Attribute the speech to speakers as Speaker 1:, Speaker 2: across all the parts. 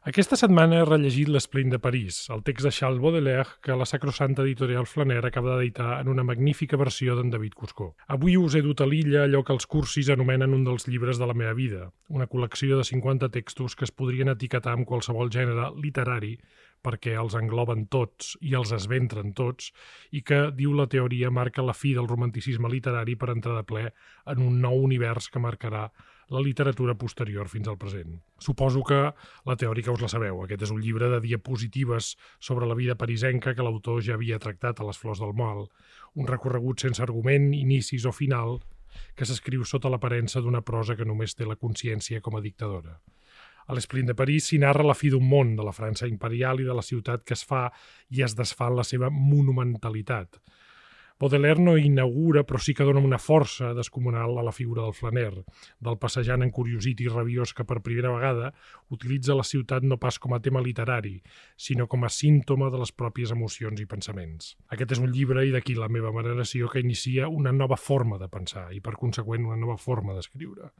Speaker 1: Aquesta setmana he rellegit L'Esplint de París, el text de Charles Baudelaire que la sacrosanta editorial Flaner acaba d'editar en una magnífica versió d'en David Cuscó. Avui us he dut a l'illa allò que els cursis anomenen un dels llibres de la meva vida, una col·lecció de 50 textos que es podrien etiquetar amb qualsevol gènere literari perquè els engloben tots i els esventren tots, i que, diu la teoria, marca la fi del romanticisme literari per entrar de ple en un nou univers que marcarà la literatura posterior fins al present. Suposo que la teòrica us la sabeu. Aquest és un llibre de diapositives sobre la vida parisenca que l'autor ja havia tractat a les flors del mal. Un recorregut sense argument, inicis o final, que s'escriu sota l'aparença d'una prosa que només té la consciència com a dictadora. A l'Esplint de París s'hi narra la fi d'un món, de la França imperial i de la ciutat que es fa i es desfà en la seva monumentalitat – Baudelaire no inaugura, però sí que dona una força descomunal a la figura del flaner, del passejant encuriosit i rabiós que per primera vegada utilitza la ciutat no pas com a tema literari, sinó com a símptoma de les pròpies emocions i pensaments. Aquest és un llibre, i d'aquí la meva veneració, que inicia una nova forma de pensar i, per conseqüent, una nova forma d'escriure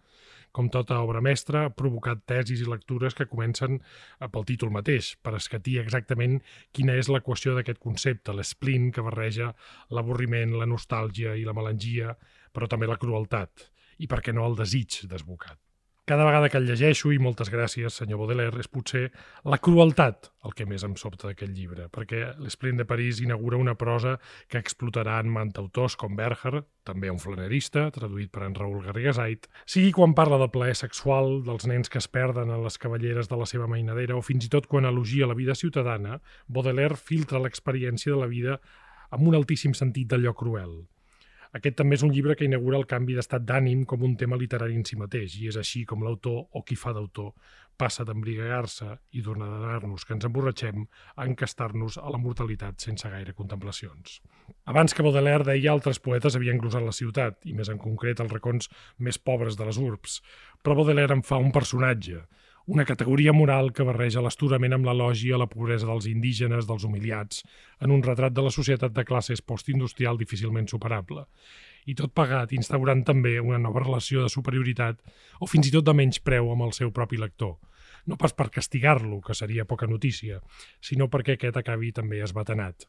Speaker 1: com tota obra mestra, ha provocat tesis i lectures que comencen pel títol mateix, per escatir exactament quina és l'equació d'aquest concepte, l'esplint que barreja l'avorriment, la nostàlgia i la melangia, però també la crueltat, i per què no el desig desbocat. Cada vegada que el llegeixo, i moltes gràcies, senyor Baudelaire, és potser la crueltat el que més em sobta d'aquest llibre, perquè l'Esplint de París inaugura una prosa que explotarà en mantautors com Berger, també un flanerista, traduït per en Raül Garrigasait, sigui quan parla del plaer sexual, dels nens que es perden en les cavalleres de la seva mainadera, o fins i tot quan elogia la vida ciutadana, Baudelaire filtra l'experiència de la vida amb un altíssim sentit d'allò cruel. Aquest també és un llibre que inaugura el canvi d'estat d'ànim com un tema literari en si mateix, i és així com l'autor, o qui fa d'autor, passa d'embriagar-se i d'ordenar-nos que ens emborratxem a encastar-nos a la mortalitat sense gaire contemplacions. Abans que Baudelaire deia altres poetes havien glosat la ciutat, i més en concret els racons més pobres de les urbs, però Baudelaire en fa un personatge, una categoria moral que barreja l'esturament amb l'elogi a la pobresa dels indígenes, dels humiliats, en un retrat de la societat de classes postindustrial difícilment superable. I tot pagat instaurant també una nova relació de superioritat o fins i tot de menys preu amb el seu propi lector. No pas per castigar-lo, que seria poca notícia, sinó perquè aquest acabi també esbatanat.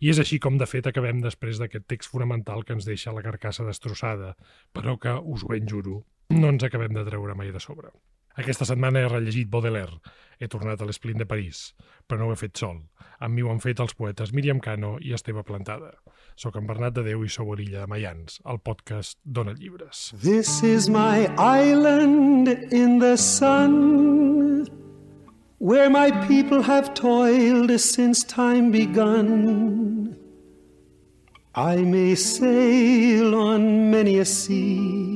Speaker 1: I és així com, de fet, acabem després d'aquest text fonamental que ens deixa la carcassa destrossada, però que, us ho ben juro, no ens acabem de treure mai de sobre. Aquesta setmana he rellegit Baudelaire. He tornat a l'Esplint de París, però no ho he fet sol. Amb mi ho han fet els poetes Míriam Cano i Esteve Plantada. Soc en Bernat de Déu i sou a l'illa de Mayans, el podcast Dona Llibres.
Speaker 2: This is my island in the sun Where my people have toiled since time begun I may sail on many a sea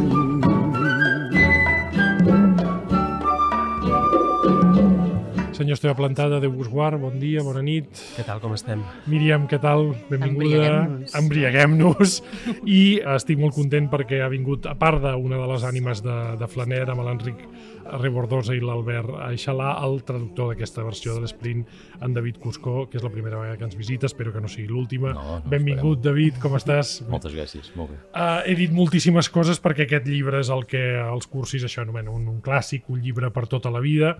Speaker 1: Senyor Esteve Plantada, de Busguard, bon dia, bona nit.
Speaker 3: Què tal, com estem?
Speaker 1: Míriam, què tal? Benvinguda. Embriaguem-nos. I estic molt content perquè ha vingut, a part d'una de les ànimes de, de Flaner, amb l'Enric Rebordosa i l'Albert Aixalà, el traductor d'aquesta versió de l'Sprint, en David Cuscó, que és la primera vegada que ens visita, espero que no sigui l'última.
Speaker 3: No, no,
Speaker 1: Benvingut,
Speaker 3: esperem.
Speaker 1: David, com estàs?
Speaker 3: Moltes gràcies, molt bé.
Speaker 1: Uh, he dit moltíssimes coses perquè aquest llibre és el que els cursis això anomenen un, un clàssic, un llibre per tota la vida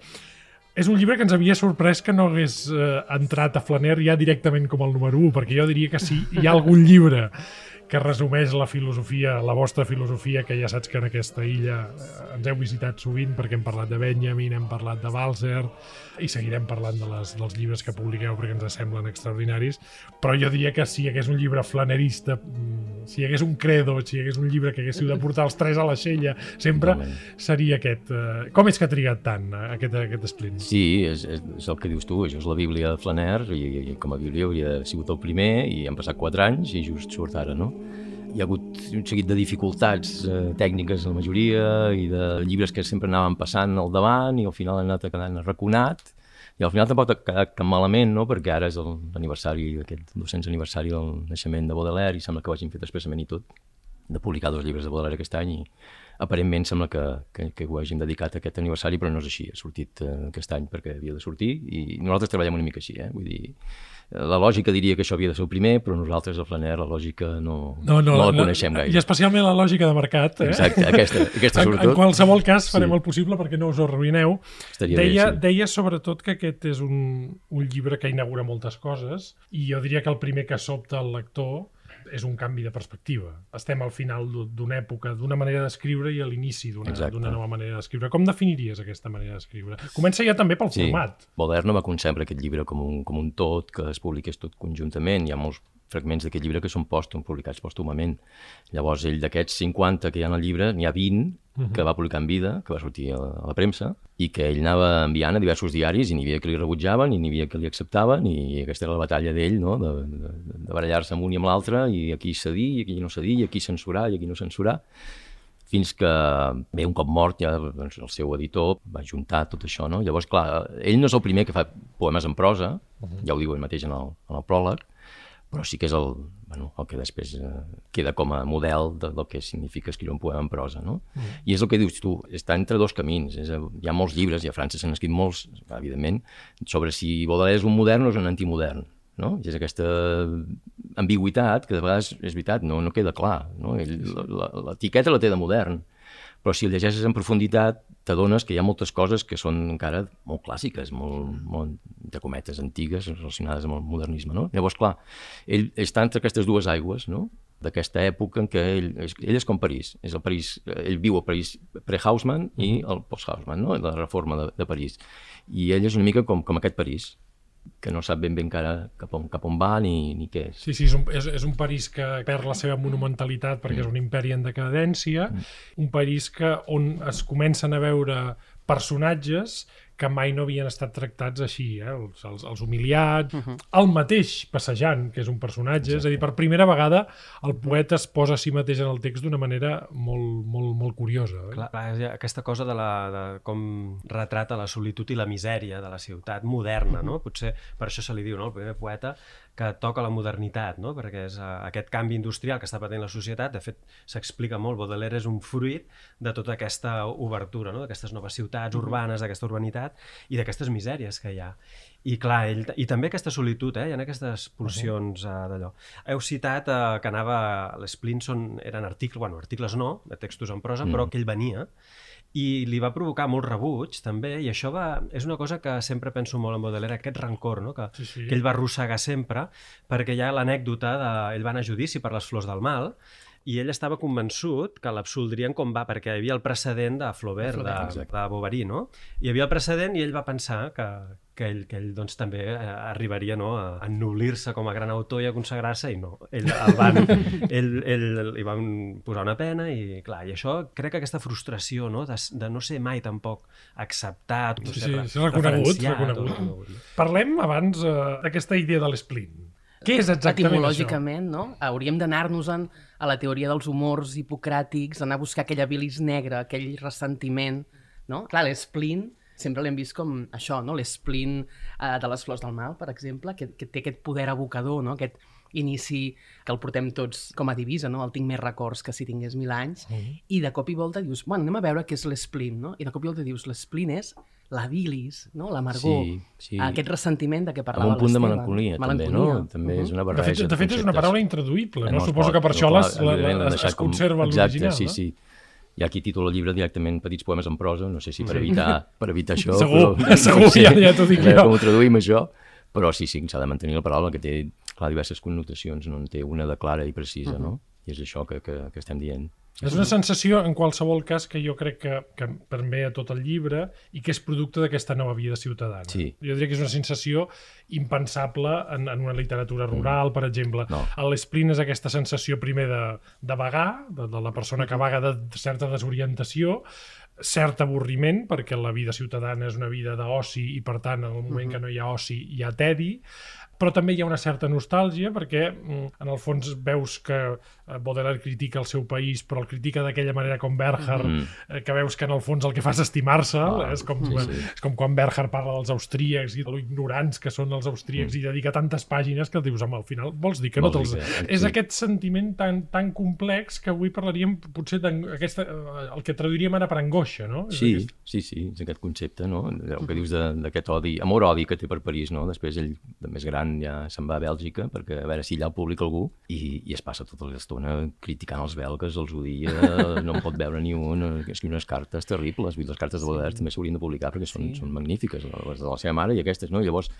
Speaker 1: és un llibre que ens havia sorprès que no hagués eh, entrat a Flaner ja directament com el número 1, perquè jo diria que si hi ha algun llibre que resumeix la filosofia, la vostra filosofia, que ja saps que en aquesta illa eh, ens heu visitat sovint perquè hem parlat de Benjamin, hem parlat de Balzer i seguirem parlant de les, dels llibres que publiqueu perquè ens semblen extraordinaris, però jo diria que si hi hagués un llibre flanerista, mm, si hi hagués un credo, si hi hagués un llibre que haguéssiu de portar els tres a la xella, sempre seria aquest. Eh, com és que ha trigat tant eh, aquest, aquest esplint?
Speaker 3: Sí, és, és, és el que dius tu, això és la Bíblia de Flaner, i, i com a Bíblia hauria sigut el primer, i han passat quatre anys i just surt ara, no? Hi ha hagut un seguit de dificultats eh, tècniques la majoria i de llibres que sempre anaven passant al davant i al final han anat quedant arraconat I al final tampoc ha quedat tan malament, no? perquè ara és l'aniversari, aquest 200 aniversari del naixement de Baudelaire i sembla que ho hagin fet expressament i tot, de publicar dos llibres de Baudelaire aquest any i aparentment sembla que, que, que ho hàgim dedicat a aquest aniversari, però no és així, ha sortit eh, aquest any perquè havia de sortir i nosaltres treballem una mica així, eh? vull dir, la lògica diria que això havia de ser el primer, però nosaltres, a Flaner, la lògica no, no, no, no la coneixem gaire.
Speaker 1: I especialment la lògica de mercat.
Speaker 3: Eh? Exacte, aquesta, aquesta sobretot.
Speaker 1: En, en qualsevol cas farem sí. el possible perquè no us ho arruïneu.
Speaker 3: Estaria
Speaker 1: deia,
Speaker 3: bé, sí.
Speaker 1: deia sobretot que aquest és un, un llibre que inaugura moltes coses i jo diria que el primer que sobta el lector és un canvi de perspectiva. Estem al final d'una època, d'una manera d'escriure i a l'inici d'una nova manera d'escriure. Com definiries aquesta manera d'escriure? Comença ja també pel
Speaker 3: sí.
Speaker 1: format.
Speaker 3: Baudelaire no va concebre aquest llibre com un, com un tot, que es publiqués tot conjuntament. Hi ha molts fragments d'aquest llibre que són pòstum, publicats pòstumament. Llavors, ell d'aquests 50 que hi ha en el llibre, n'hi ha 20 uh -huh. que va publicar en vida, que va sortir a la, a la premsa, i que ell anava enviant a diversos diaris i n'hi havia que li rebutjaven i n'hi havia que li acceptaven i aquesta era la batalla d'ell, no? de, de, de barallar-se amb un i amb l'altre i aquí cedir i aquí no cedir i aquí censurar i aquí no censurar fins que bé, un cop mort ja doncs, el seu editor va juntar tot això, no? Llavors, clar, ell no és el primer que fa poemes en prosa, uh -huh. ja ho diu ell mateix en el, en el pròleg, però sí que és el, bueno, el que després eh, queda com a model de, del que significa escriure un poema en prosa, no? Mm. I és el que dius tu, està entre dos camins. És, hi ha molts llibres, i a França s'han escrit molts, evidentment, sobre si Baudelaire és un modern o és un antimodern. No? I és aquesta ambigüitat que de vegades, és veritat, no, no queda clar. No? L'etiqueta la té de modern, però si el llegeixes en profunditat t'adones que hi ha moltes coses que són encara molt clàssiques, molt, molt de cometes antigues relacionades amb el modernisme. No? Llavors, clar, ell està entre aquestes dues aigües, no? d'aquesta època en què ell, ell és com París, és el París, ell viu a París pre-Haussmann i el post-Haussmann, no? la reforma de, de París. I ell és una mica com, com aquest París, que no sap ben bé encara cap on, cap on va ni, ni què és.
Speaker 1: Sí, sí, és un, és, és un París que perd la seva monumentalitat perquè mm. és un imperi en decadència, mm. un París que on es comencen a veure personatges que mai no havien estat tractats així, eh? els, els, els humiliats, uh -huh. el mateix passejant, que és un personatge, Exacte. és a dir, per primera vegada el poeta es posa a si mateix en el text d'una manera molt, molt, molt curiosa. Eh?
Speaker 4: Clar, aquesta cosa de, la, de com retrata la solitud i la misèria de la ciutat moderna, no? Potser per això se li diu, no? el primer poeta que toca la modernitat, no? perquè és uh, aquest canvi industrial que està patint la societat, de fet s'explica molt, Baudelaire és un fruit de tota aquesta obertura, no? d'aquestes noves ciutats urbanes, d'aquesta urbanitat, i d'aquestes misèries que hi ha. I clar, ell, i també aquesta solitud, eh? hi ha aquestes pulsions uh, d'allò. Heu citat uh, que anava... Les Plinson eren articles, bueno, articles no, de textos en prosa, mm. però que ell venia i li va provocar molt rebuig també, i això va, és una cosa que sempre penso molt en Baudelaire, aquest rancor no? que, sí, sí. que ell va arrossegar sempre, perquè hi ha l'anècdota de... ell va anar a judici per les flors del mal, i ell estava convençut que l'absoldrien com va, perquè hi havia el precedent de Flaubert, Flaubert de, de Bovary, no? Hi havia el precedent i ell va pensar que, que ell, que ell doncs, també eh, arribaria no, a ennoblir-se com a gran autor i a consagrar-se, i no. Ell, el van, ell, ell, li van posar una pena i, clar, i això crec que aquesta frustració no, de, de no ser mai tampoc acceptat,
Speaker 1: sí, sí, sí, reconegut, reconegut. reconegut. Parlem abans uh, d'aquesta idea de l'esplint. Què és exactament
Speaker 5: Etimològicament, això? no? Hauríem d'anar-nos-en a la teoria dels humors hipocràtics, anar a buscar aquella bilis negra, aquell ressentiment, no? Clar, l'esplín sempre l'hem vist com això, no? l'esplín eh, de les flors del mal, per exemple, que, que té aquest poder evocador, no? aquest inici que el portem tots com a divisa, no? el tinc més records que si tingués mil anys, mm -hmm. i de cop i volta dius, bueno, anem a veure què és l'esplín, no? i de cop i volta dius, l'esplín és la bilis, no? l'amargor, sí, sí. aquest ressentiment de què parlava.
Speaker 3: Amb un punt de melancolia, melancolia, també, no? També uh -huh. és una barreja
Speaker 1: de fet, de, fet és una paraula intraduïble, no? no Suposo pot, que per això no, les, la, la, es, es conserva l'original,
Speaker 3: sí,
Speaker 1: no?
Speaker 3: sí. Hi ha qui titula el llibre directament Petits poemes en prosa, no sé si per evitar, per evitar això.
Speaker 1: Segur, però, segur, ja, ja t'ho dic jo.
Speaker 3: Com ho traduïm, això? Però sí, sí, s'ha de mantenir la paraula, que té clar, diverses connotacions, no en té una de clara i precisa, uh -huh. no? I és això que, que, que estem dient.
Speaker 1: És una sensació, en qualsevol cas, que jo crec que, que permet a tot el llibre i que és producte d'aquesta nova vida ciutadana.
Speaker 3: Sí.
Speaker 1: Jo diria que és una sensació impensable en, en una literatura mm. rural, mm. per exemple. No. L'Esprint és aquesta sensació primer de, de vagar, de, de la persona que vaga de, de certa desorientació, cert avorriment, perquè la vida ciutadana és una vida d'oci i, per tant, en el moment mm -hmm. que no hi ha oci hi ha tedi, però també hi ha una certa nostàlgia perquè mm, en el fons veus que eh, Baudelaire critica el seu país però el critica d'aquella manera com Berger mm. eh, que veus que en el fons el que fa és estimar-se ah, és, com, sí, sí. és com quan Berger parla dels austríacs i de lo ignorants que són els austríacs mm. i dedica tantes pàgines que dius, home, al final vols dir que vols no te'ls... És sí. aquest sentiment tan, tan complex que avui parlaríem potser d'aquesta eh, el que traduiríem ara per angoixa, no?
Speaker 3: Sí,
Speaker 1: aquest...
Speaker 3: sí, sí, és aquest concepte, no? El que dius d'aquest odi, amor-odi que té per París, no? Després ell, de més gran, ja se'n va a Bèlgica perquè a veure si allà el publica algú i, i es passa tota l'estona criticant els belgues, els odia, no en pot veure ni un, escriu unes cartes terribles, vull les cartes de Baudelaire sí. també s'haurien de publicar perquè són, sí. són magnífiques, les de la seva mare i aquestes, no? I llavors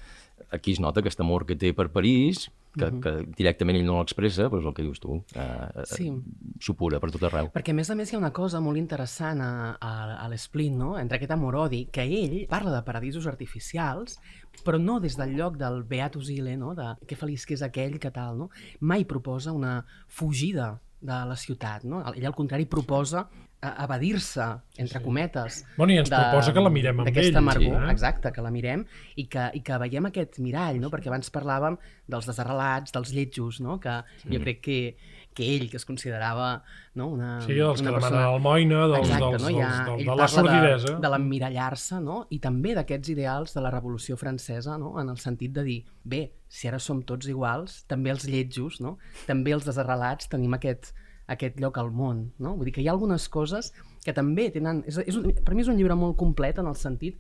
Speaker 3: aquí es nota aquest amor que té per París, que, uh -huh. que directament ell no l'expressa, però és el que dius tu, eh, sí. supura per tot arreu.
Speaker 5: Perquè a més a més hi ha una cosa molt interessant a, a, a l'Esplint, no? entre aquest amor-odi, que ell parla de paradisos artificials, però no des del lloc del Beatus Ile, no? de que feliç que és aquell, que tal, no? mai proposa una fugida de la ciutat. No? Ell, al contrari, proposa evadir-se, entre sí. cometes.
Speaker 1: Bueno, i ens de, proposa que la mirem amb ell.
Speaker 5: Amargor, sí, eh? exacte, que la mirem i que, i que veiem aquest mirall, no? perquè abans parlàvem dels desarrelats, dels lletjos, no? que sí. jo crec que, que ell, que es considerava no? una
Speaker 1: Sí, dels una que persona... demanen almoina, dels, exacte, dels, no? ja, dels, de la sordidesa.
Speaker 5: De, de l'emmirallar-se, no? i també d'aquests ideals de la Revolució Francesa, no? en el sentit de dir, bé, si ara som tots iguals, també els lletjos, no? també els desarrelats tenim aquest, aquest lloc al món. No? Vull dir que hi ha algunes coses que també tenen... És, és un, per mi és un llibre molt complet en el sentit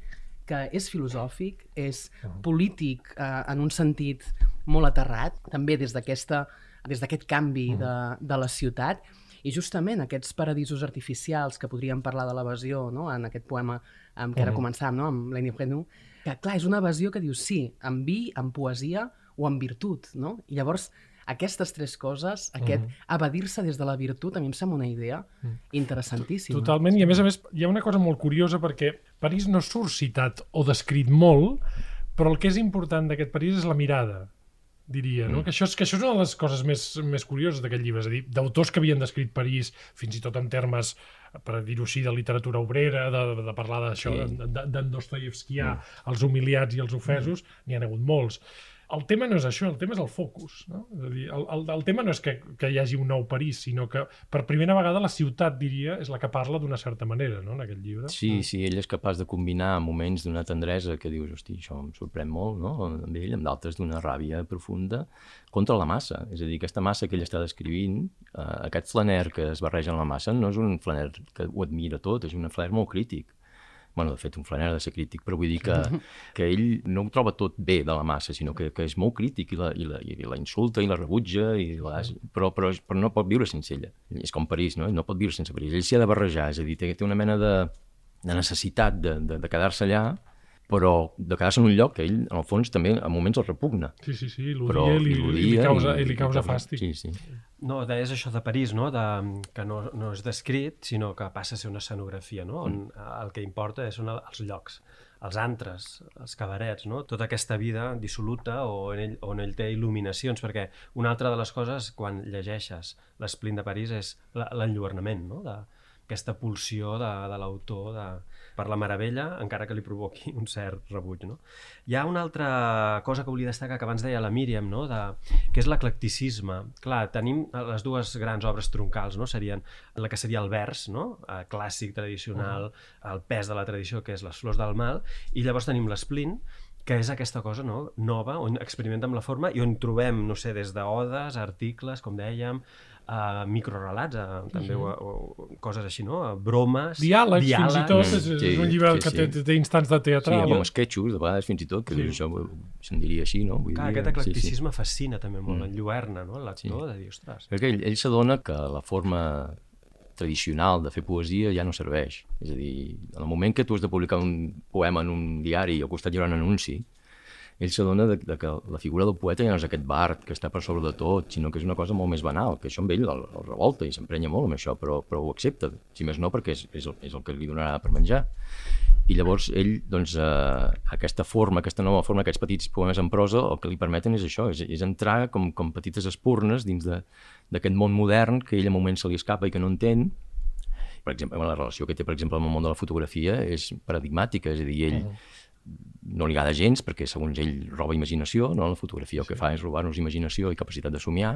Speaker 5: que és filosòfic, és polític eh, en un sentit molt aterrat, també des d'aquest canvi de, de la ciutat, i justament aquests paradisos artificials que podríem parlar de l'evasió no? en aquest poema amb què ara començàvem, no? amb Lenny Brenou, que clar, és una evasió que diu sí, amb vi, amb poesia o amb virtut, no? I llavors aquestes tres coses, aquest mm. evadir-se des de la virtut, a mi em sembla una idea mm. interessantíssima.
Speaker 1: Totalment, i a més a més hi ha una cosa molt curiosa perquè París no surt citat o descrit molt, però el que és important d'aquest París és la mirada diria, no? Mm. Que, això és, que això és una de les coses més, més curioses d'aquest llibre, és a dir, d'autors que havien descrit París, fins i tot en termes, per dir-ho així, de literatura obrera, de, de parlar d'això, sí. d'en Dostoyevskià, mm. els humiliats i els ofesos, mm. n'hi ha hagut molts el tema no és això, el tema és el focus. No? És a dir, el, el, el tema no és que, que hi hagi un nou París, sinó que per primera vegada la ciutat, diria, és la que parla d'una certa manera no? en aquest llibre.
Speaker 3: Sí, mm. sí, ell és capaç de combinar moments d'una tendresa que dius, hosti, això em sorprèn molt, no? amb ell, amb d'altres d'una ràbia profunda contra la massa. És a dir, aquesta massa que ell està descrivint, eh, aquest flaner que es barreja en la massa, no és un flaner que ho admira tot, és un flaner molt crític bueno, de fet, un flaner ha de ser crític, però vull dir que, que ell no ho troba tot bé de la massa, sinó que, que és molt crític i la, i la, i la insulta i la rebutja, i la, però, però, però no pot viure sense ella. És com París, no? No pot viure sense París. Ell s'hi ha de barrejar, és a dir, té, té una mena de, de necessitat de, de, de quedar-se allà, però de quedar-se en un lloc que ell, en el fons, també a moments el repugna.
Speaker 1: Sí, sí, sí, l'odia i, li, i, li causa, i, li causa fàstic.
Speaker 3: Sí, sí.
Speaker 4: No, és això de París, no? de, que no, no és descrit, sinó que passa a ser una escenografia, no? on mm. el que importa són els llocs, els antres, els cabarets, no? tota aquesta vida dissoluta on ell, on ell té il·luminacions, perquè una altra de les coses, quan llegeixes l'Esplint de París, és l'enlluernament, no? de, aquesta pulsió de, de l'autor de, per la meravella, encara que li provoqui un cert rebuig. No? Hi ha una altra cosa que volia destacar que abans deia la Míriam, no? de, que és l'eclecticisme. Clar, tenim les dues grans obres troncals, no? serien la que seria el vers, no? Eh, clàssic, tradicional, uh -huh. el pes de la tradició, que és les flors del mal, i llavors tenim l'esplint, que és aquesta cosa no? nova, on experimentem amb la forma i on trobem, no sé, des d'odes, articles, com dèiem, uh, microrelats, uh, també uh -huh. o, o, coses així, no? Uh, bromes...
Speaker 1: Diàlegs, diàlegs, fins i tot, és, és un llibre sí, que té, sí. té instants de teatral.
Speaker 3: Sí, amb esquetxos, de vegades fins i tot, que sí. això se'n diria així, no?
Speaker 4: Vull Clar, dir, aquest eclecticisme sí, sí. fascina també molt, mm. enlluerna, no? L'actor, sí. de dir, ostres...
Speaker 3: Perquè ell, ell s'adona que la forma tradicional de fer poesia ja no serveix. És a dir, en el moment que tu has de publicar un poema en un diari i al costat hi haurà un anunci, ell s'adona de, de que la figura del poeta ja no és aquest bard que està per sobre de tot, sinó que és una cosa molt més banal, que això amb ell el, el revolta i s'emprenya molt amb això, però, però ho accepta, si més no perquè és, és, el, és el que li donarà per menjar. I llavors ell, doncs, eh, aquesta forma, aquesta nova forma, aquests petits poemes en prosa, el que li permeten és això, és, és entrar com, com petites espurnes dins d'aquest món modern que ell a moments se li escapa i que no entén, per exemple, la relació que té, per exemple, amb el món de la fotografia és paradigmàtica, és a dir, ell, -huh no li agrada gens perquè segons ell roba imaginació, no? la fotografia el que fa és robar-nos imaginació i capacitat de somiar,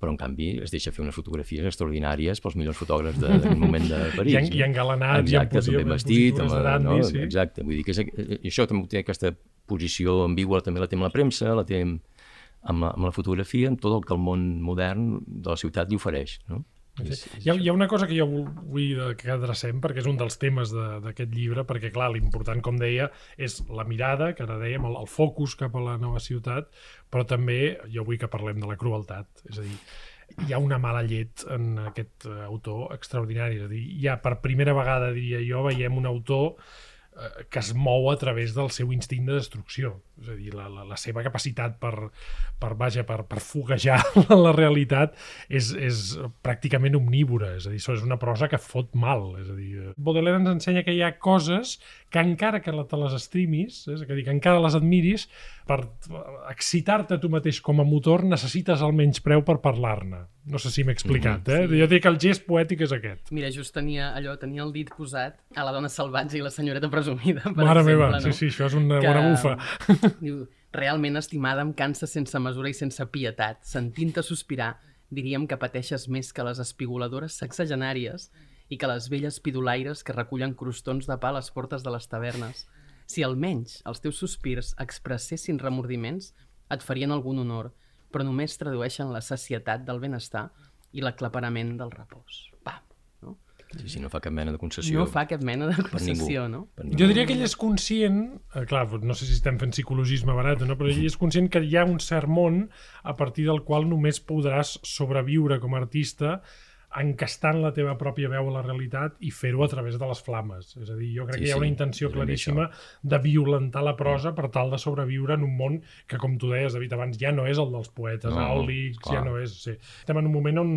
Speaker 3: però en canvi es deixa fer unes fotografies extraordinàries pels millors fotògrafs de- d'aquell moment de París.
Speaker 1: I, en, i engalanats,
Speaker 3: Exacte,
Speaker 1: i
Speaker 3: ben
Speaker 1: en
Speaker 3: vestit, amb, no?
Speaker 1: sí.
Speaker 3: exacte, vull dir que és, i això també té aquesta posició ambigua, també la té amb la premsa, la té amb, amb, la, amb la fotografia, amb tot el que el món modern de la ciutat li ofereix, no? És
Speaker 1: Hi ha, hi ha una cosa que jo vull, que adrecem, perquè és un dels temes de- d'aquest llibre, perquè, clar, l'important, com deia, és la mirada, que ara dèiem, el, el focus cap a la nova ciutat, però també jo vull que parlem de la crueltat. És a dir, hi ha una mala llet en aquest eh, autor extraordinari. És a dir, ja per primera vegada, diria jo, veiem un autor eh, que es mou a través del seu instint de destrucció. És a dir, la, la, la seva capacitat per, per, vaja, per, per foguejar la realitat és, és pràcticament omnívora. És a dir, això és una prosa que fot mal. És a dir, Baudelaire ens ensenya que hi ha coses que encara que la- te les estimis, és a dir, que encara les admiris, per excitar-te tu mateix com a motor necessites el menyspreu per parlar-ne. No sé si m'he explicat, eh?
Speaker 5: Sí.
Speaker 1: Jo dic que el gest poètic és aquest.
Speaker 5: Mira, just tenia allò, tenia el dit posat a la dona salvatge i la senyoreta presumida, per
Speaker 1: Mare
Speaker 5: exemple,
Speaker 1: meva,
Speaker 5: no?
Speaker 1: sí, sí, això és una
Speaker 5: Que-
Speaker 1: bona bufa.
Speaker 5: Diu, realment estimada em cansa sense mesura i sense pietat. Sentint-te sospirar, diríem que pateixes més que les espigoladores sexagenàries i que les velles pidolaires que recullen crostons de pa a les portes de les tavernes. Si almenys els teus sospirs expressessin remordiments, et farien algun honor, però només tradueixen la sacietat del benestar i l'aclaparament del repòs. Pam!
Speaker 3: Sí, sí, no fa cap mena de concessió.
Speaker 5: no fa cap mena de
Speaker 3: per ningú.
Speaker 5: concessió, no?
Speaker 3: Per ningú.
Speaker 1: Jo diria que ell és conscient, eh, clar, no sé si estem fent psicologisme barat o no, però ell és conscient que hi ha un cert món a partir del qual només podràs sobreviure com a artista encastant la teva pròpia veu a la realitat i fer-ho a través de les flames. És a dir, jo crec
Speaker 3: Sí,
Speaker 1: que hi ha
Speaker 3: sí,
Speaker 1: una intenció
Speaker 3: bé
Speaker 1: claríssima de violentar la prosa per tal de sobreviure en un món que, com tu deies, David, abans ja no és el dels poetes
Speaker 3: No,
Speaker 1: àulics, ja no és... Sí. Estem en un moment on,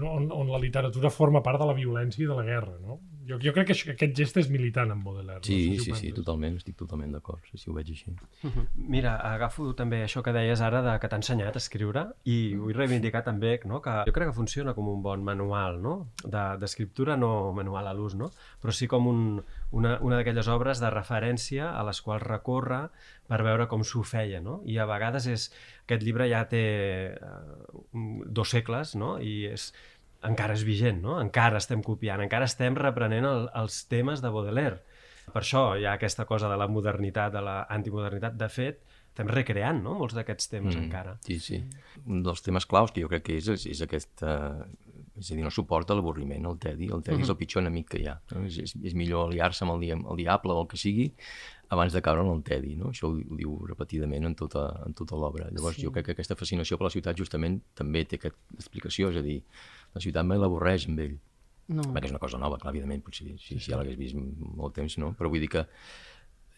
Speaker 1: on, on la literatura forma part de la violència i de la guerra, no? Jo, jo crec que això- que aquest gest és militant en Baudelaire.
Speaker 3: Sí,
Speaker 1: no sé si
Speaker 3: sí, sí, totalment, estic totalment d'acord, sí, sí, ho veig així.
Speaker 4: Mira, agafo també això que deies ara de que t'ha ensenyat a escriure i vull reivindicar també no, que jo crec que funciona com un bon manual no? de- d'escriptura, no manual a l'ús, no? però sí com un, una, una d'aquelles obres de referència a les quals recorre per veure com s'ho feia. No? I a vegades és, aquest llibre ja té eh, dos segles no? i és, encara és vigent, no? encara estem copiant, encara estem reprenent el, els temes de Baudelaire. Per això hi ha aquesta cosa de la modernitat, de la antimodernitat. De fet, estem recreant no? molts d'aquests temes mm. encara.
Speaker 3: Sí, sí. Un dels temes claus que jo crec que és, és, és aquest... Eh, és a dir, no suporta l'avorriment, el tedi. El tedi mm -hmm. és el pitjor enemic que hi ha. No? És, és, és millor aliar-se amb el, el diable o el que sigui abans de caure en el tedi. No? Això ho, ho diu repetidament en tota, en tota l'obra. Llavors sí. jo crec que aquesta fascinació per la ciutat justament també té aquesta explicació, és a dir, la ciutat mai l'avorreix amb ell.
Speaker 5: No.
Speaker 3: Perquè és una cosa nova, clar, evidentment, potser si, si ja l'hagués vist molt temps, no? Però vull dir que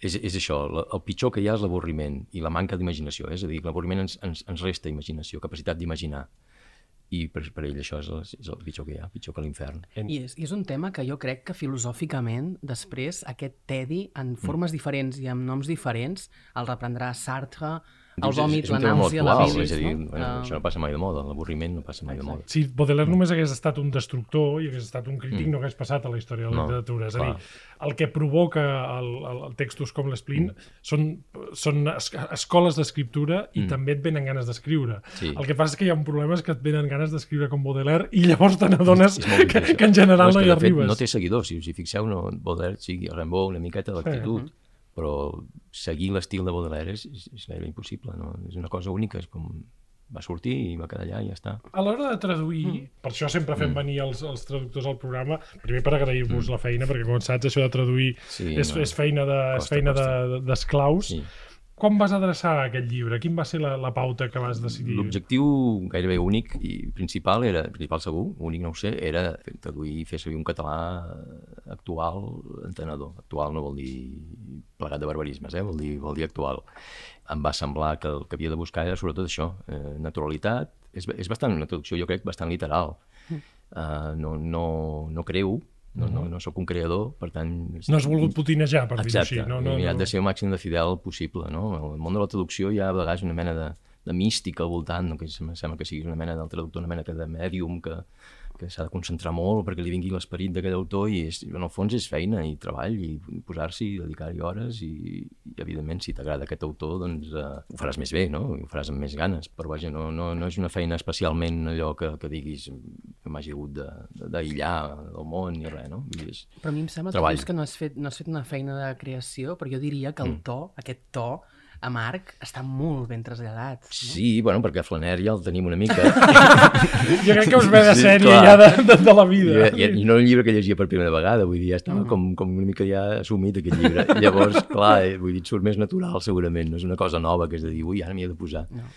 Speaker 3: és, és això, la, el pitjor que hi ha és l'avorriment i la manca d'imaginació, eh? és a dir, l'avorriment ens, ens, ens resta imaginació, capacitat d'imaginar. I per, per ell això és el, és el pitjor que hi ha, pitjor que l'infern.
Speaker 5: I és, I és un tema que jo crec que filosòficament, després, aquest tedi, en formes diferents i amb noms diferents, el reprendrà Sartre, el vòmit, la nàusea, la bilis,
Speaker 3: és a dir,
Speaker 5: no?
Speaker 3: bueno,
Speaker 5: Ah.
Speaker 3: això no passa mai de moda, l'avorriment no passa mai de moda.
Speaker 1: Si Baudelaire només hagués estat un destructor i hagués estat un crític, mm. no hagués passat a la història de la
Speaker 3: No,
Speaker 1: literatura. És a
Speaker 3: clar.
Speaker 1: dir, el que provoca el, el, el textos com l'Esplin mm. són, són es, escoles d'escriptura i mm. també et venen ganes d'escriure.
Speaker 3: Sí.
Speaker 1: El que passa és que hi ha un problema és que et venen ganes d'escriure com Baudelaire i llavors te n'adones que, que en general no
Speaker 3: que,
Speaker 1: hi
Speaker 3: de fet,
Speaker 1: arribes.
Speaker 3: No té seguidors, si us hi fixeu, no, Baudelaire sigui Rimbaud una miqueta d'actitud, però seguir l'estil de Baudelaire és, és, és gairebé impossible, no? és una cosa única, és com va sortir i va quedar allà i ja està.
Speaker 1: A l'hora de traduir, mm. per això sempre fem venir els, els traductors al programa, primer per agrair-vos mm. la feina, perquè com saps, això de traduir
Speaker 3: Sí,
Speaker 1: és,
Speaker 3: no.
Speaker 1: és feina de- és feina
Speaker 3: costa.
Speaker 1: de- d'esclaus.
Speaker 3: Sí.
Speaker 1: Com vas adreçar aquest llibre? Quin va ser la, la pauta que vas decidir?
Speaker 3: L'objectiu gairebé únic i principal era, principal segur, únic no ho sé, era fer- traduir i fer servir un català actual entenedor. Actual no vol dir plegat de barbarismes, eh? vol, dir, vol dir actual. Em va semblar que el que havia de buscar era sobretot això, eh, naturalitat. És, és bastant una traducció, jo crec, bastant literal. Uh, no, no, no creu, no, no, no sóc un creador, per tant...
Speaker 1: No has volgut potinejar, per dir-ho així. No,
Speaker 3: he
Speaker 1: no,
Speaker 3: mirat
Speaker 1: no.
Speaker 3: de ser el màxim de fidel possible, no? El món de la traducció hi ha a vegades una mena de, de mística al voltant, no? que em sembla que sigui una mena del traductor, una mena de mèdium que que s'ha de concentrar molt perquè li vingui l'esperit d'aquest autor i és, en el fons és feina i treball i posar-s'hi i dedicar-hi hores i, i evidentment si t'agrada aquest autor doncs eh, ho faràs més bé, no? ho faràs amb més ganes però vaja, no, no, no és una feina especialment allò que, que diguis que m'hagi hagut d'aïllar del món ni res, no? Dir, és
Speaker 5: Però a mi em sembla
Speaker 3: treball.
Speaker 5: que, no has, fet, no has fet una feina de creació, però jo diria que el to, aquest to, a Marc està molt ben traslladat. No?
Speaker 3: Sí, bueno, perquè a Flaner ja el tenim una mica.
Speaker 1: Jo crec que us ve de
Speaker 3: Sí,
Speaker 1: sèrie
Speaker 3: clar.
Speaker 1: ja de, de, de la vida.
Speaker 3: i, I no un llibre que llegia per primera vegada, vull dir, ja estava com, com una mica ja assumit aquest llibre. Llavors, clar, eh, vull dir, surt més natural segurament, no és una cosa nova que és de dir, ui, ara m'hi he de posar.
Speaker 5: No.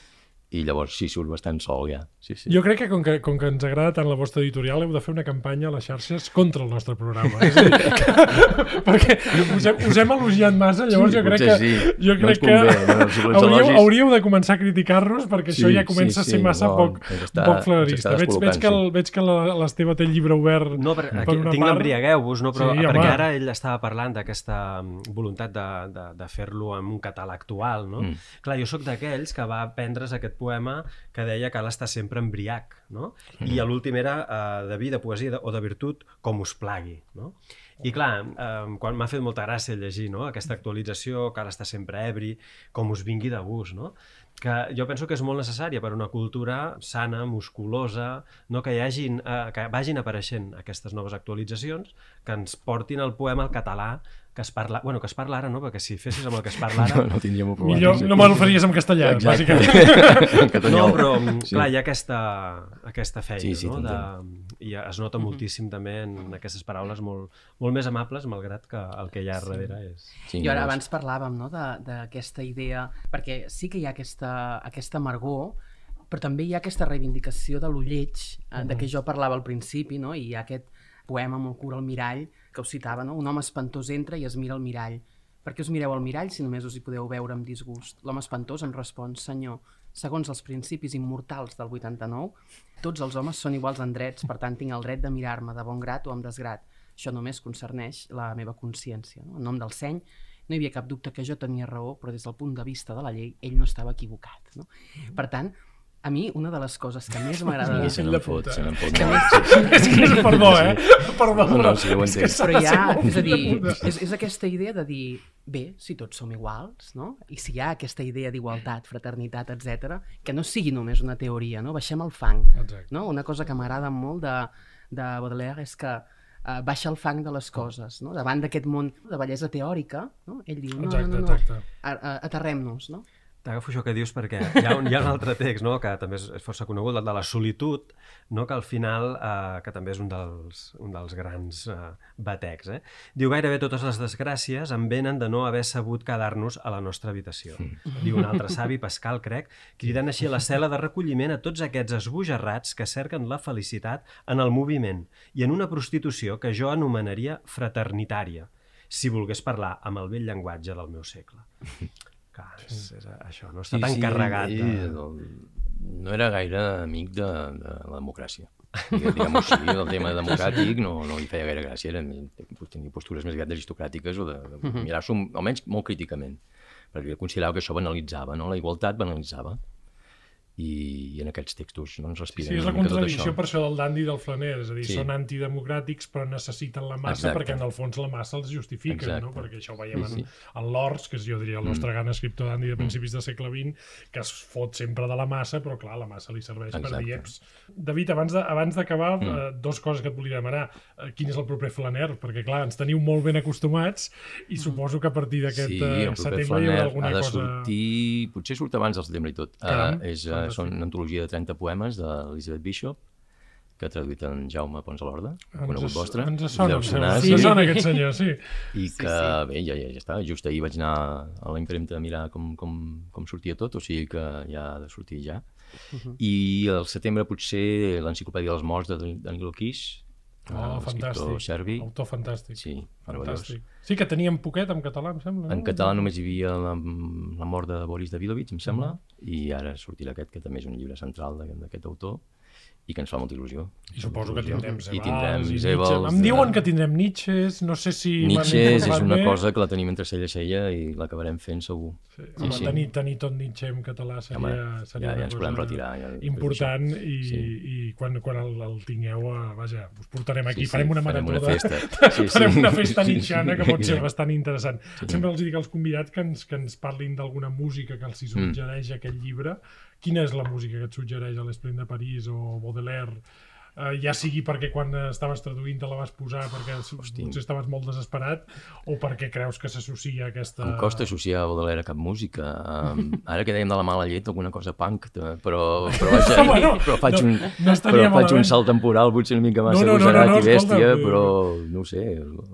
Speaker 3: I llavors sí, surt bastant sol ja. Sí, sí.
Speaker 1: Jo crec que com, que com que ens agrada tant la vostra editorial heu de fer una campanya a les xarxes contra el nostre programa. És dir, que, perquè us hem, us hem elogiat massa, llavors
Speaker 3: Sí,
Speaker 1: jo crec que,
Speaker 3: sí.
Speaker 1: jo
Speaker 3: No
Speaker 1: crec
Speaker 3: ens convé, no?
Speaker 1: que
Speaker 3: Si els
Speaker 1: hauríeu, hauríeu de començar a criticar-nos perquè això
Speaker 3: Sí,
Speaker 1: ja comença
Speaker 3: sí,
Speaker 1: a ser
Speaker 3: sí,
Speaker 1: massa
Speaker 3: no,
Speaker 1: poc,
Speaker 3: està-
Speaker 1: poc
Speaker 3: està
Speaker 1: Veig, veig, que el,
Speaker 3: sí.
Speaker 1: veig que la- l'Esteve té el llibre obert
Speaker 4: No, per,
Speaker 1: per
Speaker 4: aquí,
Speaker 1: una
Speaker 4: tinc
Speaker 1: part.
Speaker 4: l'embriagueu-vos, no? però,
Speaker 1: Sí,
Speaker 4: sí, perquè
Speaker 1: home.
Speaker 4: ara ell estava parlant d'aquesta mm, voluntat de, de, de fer-lo amb un català actual. No?
Speaker 3: Mm.
Speaker 4: Clar, jo sóc d'aquells que va aprendre's aquest poema que deia que cal estar sempre embriac. No? I a l'últim era eh, de vida, poesia de, o de virtut, com us plagui. No? I clar, eh, quan m'ha fet molta gràcia llegir no? aquesta actualització, cal estar sempre ebri, com us vingui de gust, no? que jo penso que és molt necessària per una cultura sana, musculosa, no? que, hi hagin, eh, que vagin apareixent aquestes noves actualitzacions que ens portin el poema al català que es parla... Bueno, que es parla ara, no? Perquè si fessis amb el que es parla ara...
Speaker 3: No, no tindríem problema.
Speaker 1: Millor no me l'oferís en castellà,
Speaker 3: Exacte.
Speaker 1: bàsicament.
Speaker 4: No, però mm,
Speaker 3: Sí.
Speaker 4: clar, hi ha aquesta, aquesta feina,
Speaker 3: Sí, sí,
Speaker 4: no? De. I es nota moltíssim també en aquestes paraules molt, molt més amables, malgrat que el que hi ha darrere és...
Speaker 3: Sí,
Speaker 5: I ara
Speaker 3: no,
Speaker 5: abans parlàvem no, de- d'aquesta idea, perquè sí que hi ha aquesta, aquesta amargor, però també hi ha aquesta reivindicació de lo lleig, eh, de què jo parlava al principi, no? i hi ha aquest poema molt cura al mirall, que us citava, no? un home espantós entra i es mira al mirall. Per què us mireu al mirall si només us hi podeu veure amb disgust? L'home espantós em respon, senyor, segons els principis immortals del 89, tots els homes són iguals en drets, per tant tinc el dret de mirar-me de bon grat o amb desgrat. Això només concerneix la meva consciència. No? En nom del seny, no hi havia cap dubte que jo tenia raó, però des del punt de vista de la llei, ell no estava equivocat. No? Per tant, a mi, una de les coses que més m'agrada...
Speaker 3: Sí, se n'en fot, se n'en fot.
Speaker 5: que
Speaker 3: molt.
Speaker 5: més,
Speaker 1: és que, és- perdó, eh? Perdó,
Speaker 3: No, no, sí, ho
Speaker 1: és que
Speaker 3: entenc.
Speaker 5: però
Speaker 1: molt
Speaker 5: és a dir, és, és aquesta idea de dir, bé, si tots som iguals, no? I si hi ha aquesta idea d'igualtat, fraternitat, etc, que no sigui només una teoria, no? Baixem el fang,
Speaker 1: Exacte.
Speaker 5: no? Una cosa que m'agrada molt de, de Baudelaire és que uh, baixa el fang de les coses, no? Davant d'aquest món de bellesa teòrica, no? Ell diu, no,
Speaker 1: Exacte,
Speaker 5: no, no, no, a- aterrem-nos, no?
Speaker 4: T'agafo això que dius perquè hi ha un, hi ha un altre text no? que també és és força conegut, el de la solitud, no? que al final, eh, que també és un dels, un dels grans eh, batecs, eh? diu gairebé totes les desgràcies em venen de no haver sabut quedar-nos a la nostra habitació. Diu un altre savi, Pascal, crec, cridant així a la cel·la de recolliment a tots aquests esbojarrats que cerquen la felicitat en el moviment i en una prostitució que jo anomenaria fraternitària, si volgués parlar amb el vell llenguatge del meu segle. Clar, és, és això, no està tan carregat.
Speaker 3: ell,
Speaker 4: De...
Speaker 3: no, no era gaire amic de, de la democràcia. Diguem-ho així, el tema democràtic no, no li feia gaire gràcia, era, tenia postures més aviat aristocràtiques o de, de mirar-s'ho, almenys molt críticament, perquè considerava que això banalitzava, no? la igualtat banalitzava. I, i en aquests textos no ens respiren
Speaker 1: Sí, és la contradicció
Speaker 3: això.
Speaker 1: per això del dandy i del flaner, és a dir,
Speaker 3: Sí.
Speaker 1: són antidemocràtics però necessiten la massa
Speaker 3: Exacte.
Speaker 1: perquè en el fons la massa els justifica,
Speaker 3: Exacte.
Speaker 1: no? perquè això ho veiem
Speaker 3: Sí, sí.
Speaker 1: en, en l'Ors, que és jo diria el nostre gran escriptor dandy de principis del segle XX, que es fot sempre de la massa, però clar, la massa li serveix per
Speaker 3: Exacte.
Speaker 1: dir, eps. David, abans de- abans d'acabar, eh, dos coses que et volia demanar. Eh, quin és el proper flaner? Perquè clar, ens teniu molt ben acostumats i suposo que a partir d'aquest
Speaker 3: Sí,
Speaker 1: eh, setembre hi haurà
Speaker 3: ha
Speaker 1: alguna
Speaker 3: de
Speaker 1: cosa...
Speaker 3: sortir... Potser surt abans del setembre i tot.
Speaker 1: Caram,
Speaker 3: uh, és, uh, són una antologia de 30 poemes d'Elisabeth Bishop, que ha traduït en Jaume Pons a l'Orda, conegut
Speaker 1: Ens,
Speaker 3: vostre.
Speaker 1: ens sona,
Speaker 3: sonar,
Speaker 1: sembla.
Speaker 5: sí.
Speaker 1: Ens sona aquest senyor, sí.
Speaker 3: I
Speaker 5: Sí,
Speaker 3: que,
Speaker 5: sí.
Speaker 3: bé, ja, ja, ja està. Just ahir vaig anar a la impremta a mirar com, com, com sortia tot, o sigui que ja ha de sortir ja. I al setembre potser l'Enciclopèdia dels Morts de Dan- Danilo Kish,
Speaker 1: Oh,
Speaker 3: l'escriptor
Speaker 1: fantàstic.
Speaker 3: serbi.
Speaker 1: Autor fantàstic.
Speaker 3: Sí, meravellós.
Speaker 1: Fantàstic. Sí que teníem poquet en català, em sembla.
Speaker 3: En
Speaker 1: no?
Speaker 3: català només hi havia la, la mort de Boris Davidovich, em sembla, i ara sortirà aquest, que també és un llibre central d'aquest autor, i que ens fa molta il·lusió.
Speaker 1: I suposo que tindrem
Speaker 3: I
Speaker 1: Zebals
Speaker 3: tindrem
Speaker 1: i
Speaker 3: Zebals.
Speaker 1: Em diuen
Speaker 3: de-
Speaker 1: que tindrem Nietzsches, no sé si... m'han
Speaker 3: Nietzsche és una
Speaker 1: bé.
Speaker 3: cosa que la tenim entre cella i cella i l'acabarem fent segur.
Speaker 1: Sí, home,
Speaker 3: sí.
Speaker 1: Tenir, tenir tot Nietzsche en català seria,
Speaker 3: Home,
Speaker 1: seria
Speaker 3: ja- ja
Speaker 1: una
Speaker 3: ens podem retirar, ja,
Speaker 1: important i,
Speaker 3: Sí.
Speaker 1: i quan, quan el, el tingueu, eh, vaja, us portarem aquí,
Speaker 3: Sí, sí,
Speaker 1: farem una
Speaker 3: farem
Speaker 1: marató
Speaker 3: una
Speaker 1: de-
Speaker 3: festa. Sí, sí.
Speaker 1: farem una festa
Speaker 3: Sí, sí.
Speaker 1: nietzscheana que pot ser bastant interessant. Sempre els dic als convidats que ens, que ens parlin d'alguna música que els hi
Speaker 3: Mm.
Speaker 1: suggereix aquest llibre. Quina és la música que et suggereix a l'Esplin de París o Baudelaire? Uh, ja sigui perquè quan estaves traduint te la vas posar perquè
Speaker 3: Hosti.
Speaker 1: potser estaves molt desesperat o perquè creus que s'associa aquesta...
Speaker 3: Em costa associar Baudelaire a cap música. Um, ara que dèiem de la mala llet, alguna cosa punk, però, però, vaja,
Speaker 1: Bueno,
Speaker 3: però faig,
Speaker 1: no-
Speaker 3: un,
Speaker 1: no estaria
Speaker 3: però faig
Speaker 1: malament.
Speaker 3: un salt temporal potser una mica massa
Speaker 1: No, no, no, no, no,
Speaker 3: i bèstia,
Speaker 1: escolta,
Speaker 3: però no sé,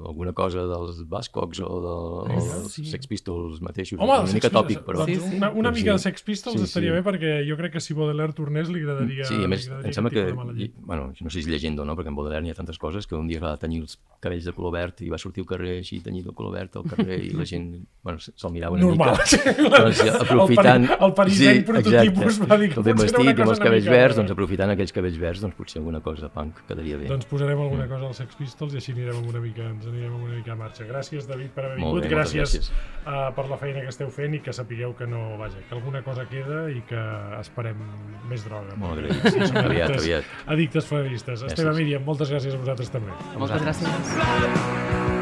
Speaker 3: alguna cosa dels Bascocs o, de, o dels
Speaker 5: Sí.
Speaker 3: Sex Pistols mateixos,
Speaker 1: Home,
Speaker 3: una mica tòpic, però...
Speaker 5: Sí, sí.
Speaker 1: Una, una mica
Speaker 3: sí.
Speaker 1: de Sex Pistols
Speaker 3: Sí,
Speaker 1: estaria
Speaker 3: sí.
Speaker 1: bé perquè jo crec que si Baudelaire tornés li agradaria...
Speaker 3: Sí, a més, em sembla que, bueno, no sé si és llegenda o no, perquè en Baudelaire n'hi ha tantes coses que un dia va tenir els cabells de color verd i va sortir al carrer així, tenyit de color verd al carrer i la gent, bueno, se- se'l mirava una
Speaker 1: Normal.
Speaker 3: mica. doncs, aprofitant...
Speaker 1: El, pari, el parisenc prototipus va dir que
Speaker 3: ben vestit, amb
Speaker 1: cosa
Speaker 3: els cabells
Speaker 1: mica-
Speaker 3: verds, doncs aprofitant aquells cabells verds, doncs potser alguna cosa punk quedaria bé.
Speaker 1: Doncs posarem alguna cosa als Sex Pistols i així anirem amb una mica, ens anirem amb una mica a marxa. Gràcies, David, per haver vingut.
Speaker 3: bé,
Speaker 1: gràcies
Speaker 3: gràcies.
Speaker 1: uh, per la feina que esteu fent i que sapigueu que no, vaja, que alguna cosa queda i que esperem més droga.
Speaker 3: Molt agraït.
Speaker 1: sí,
Speaker 3: Aviat,
Speaker 1: addictes-
Speaker 3: aviat.
Speaker 1: Addictes Esteve
Speaker 3: Gràcies.
Speaker 1: Míriam, moltes gràcies a vosaltres també.
Speaker 5: Moltes gràcies.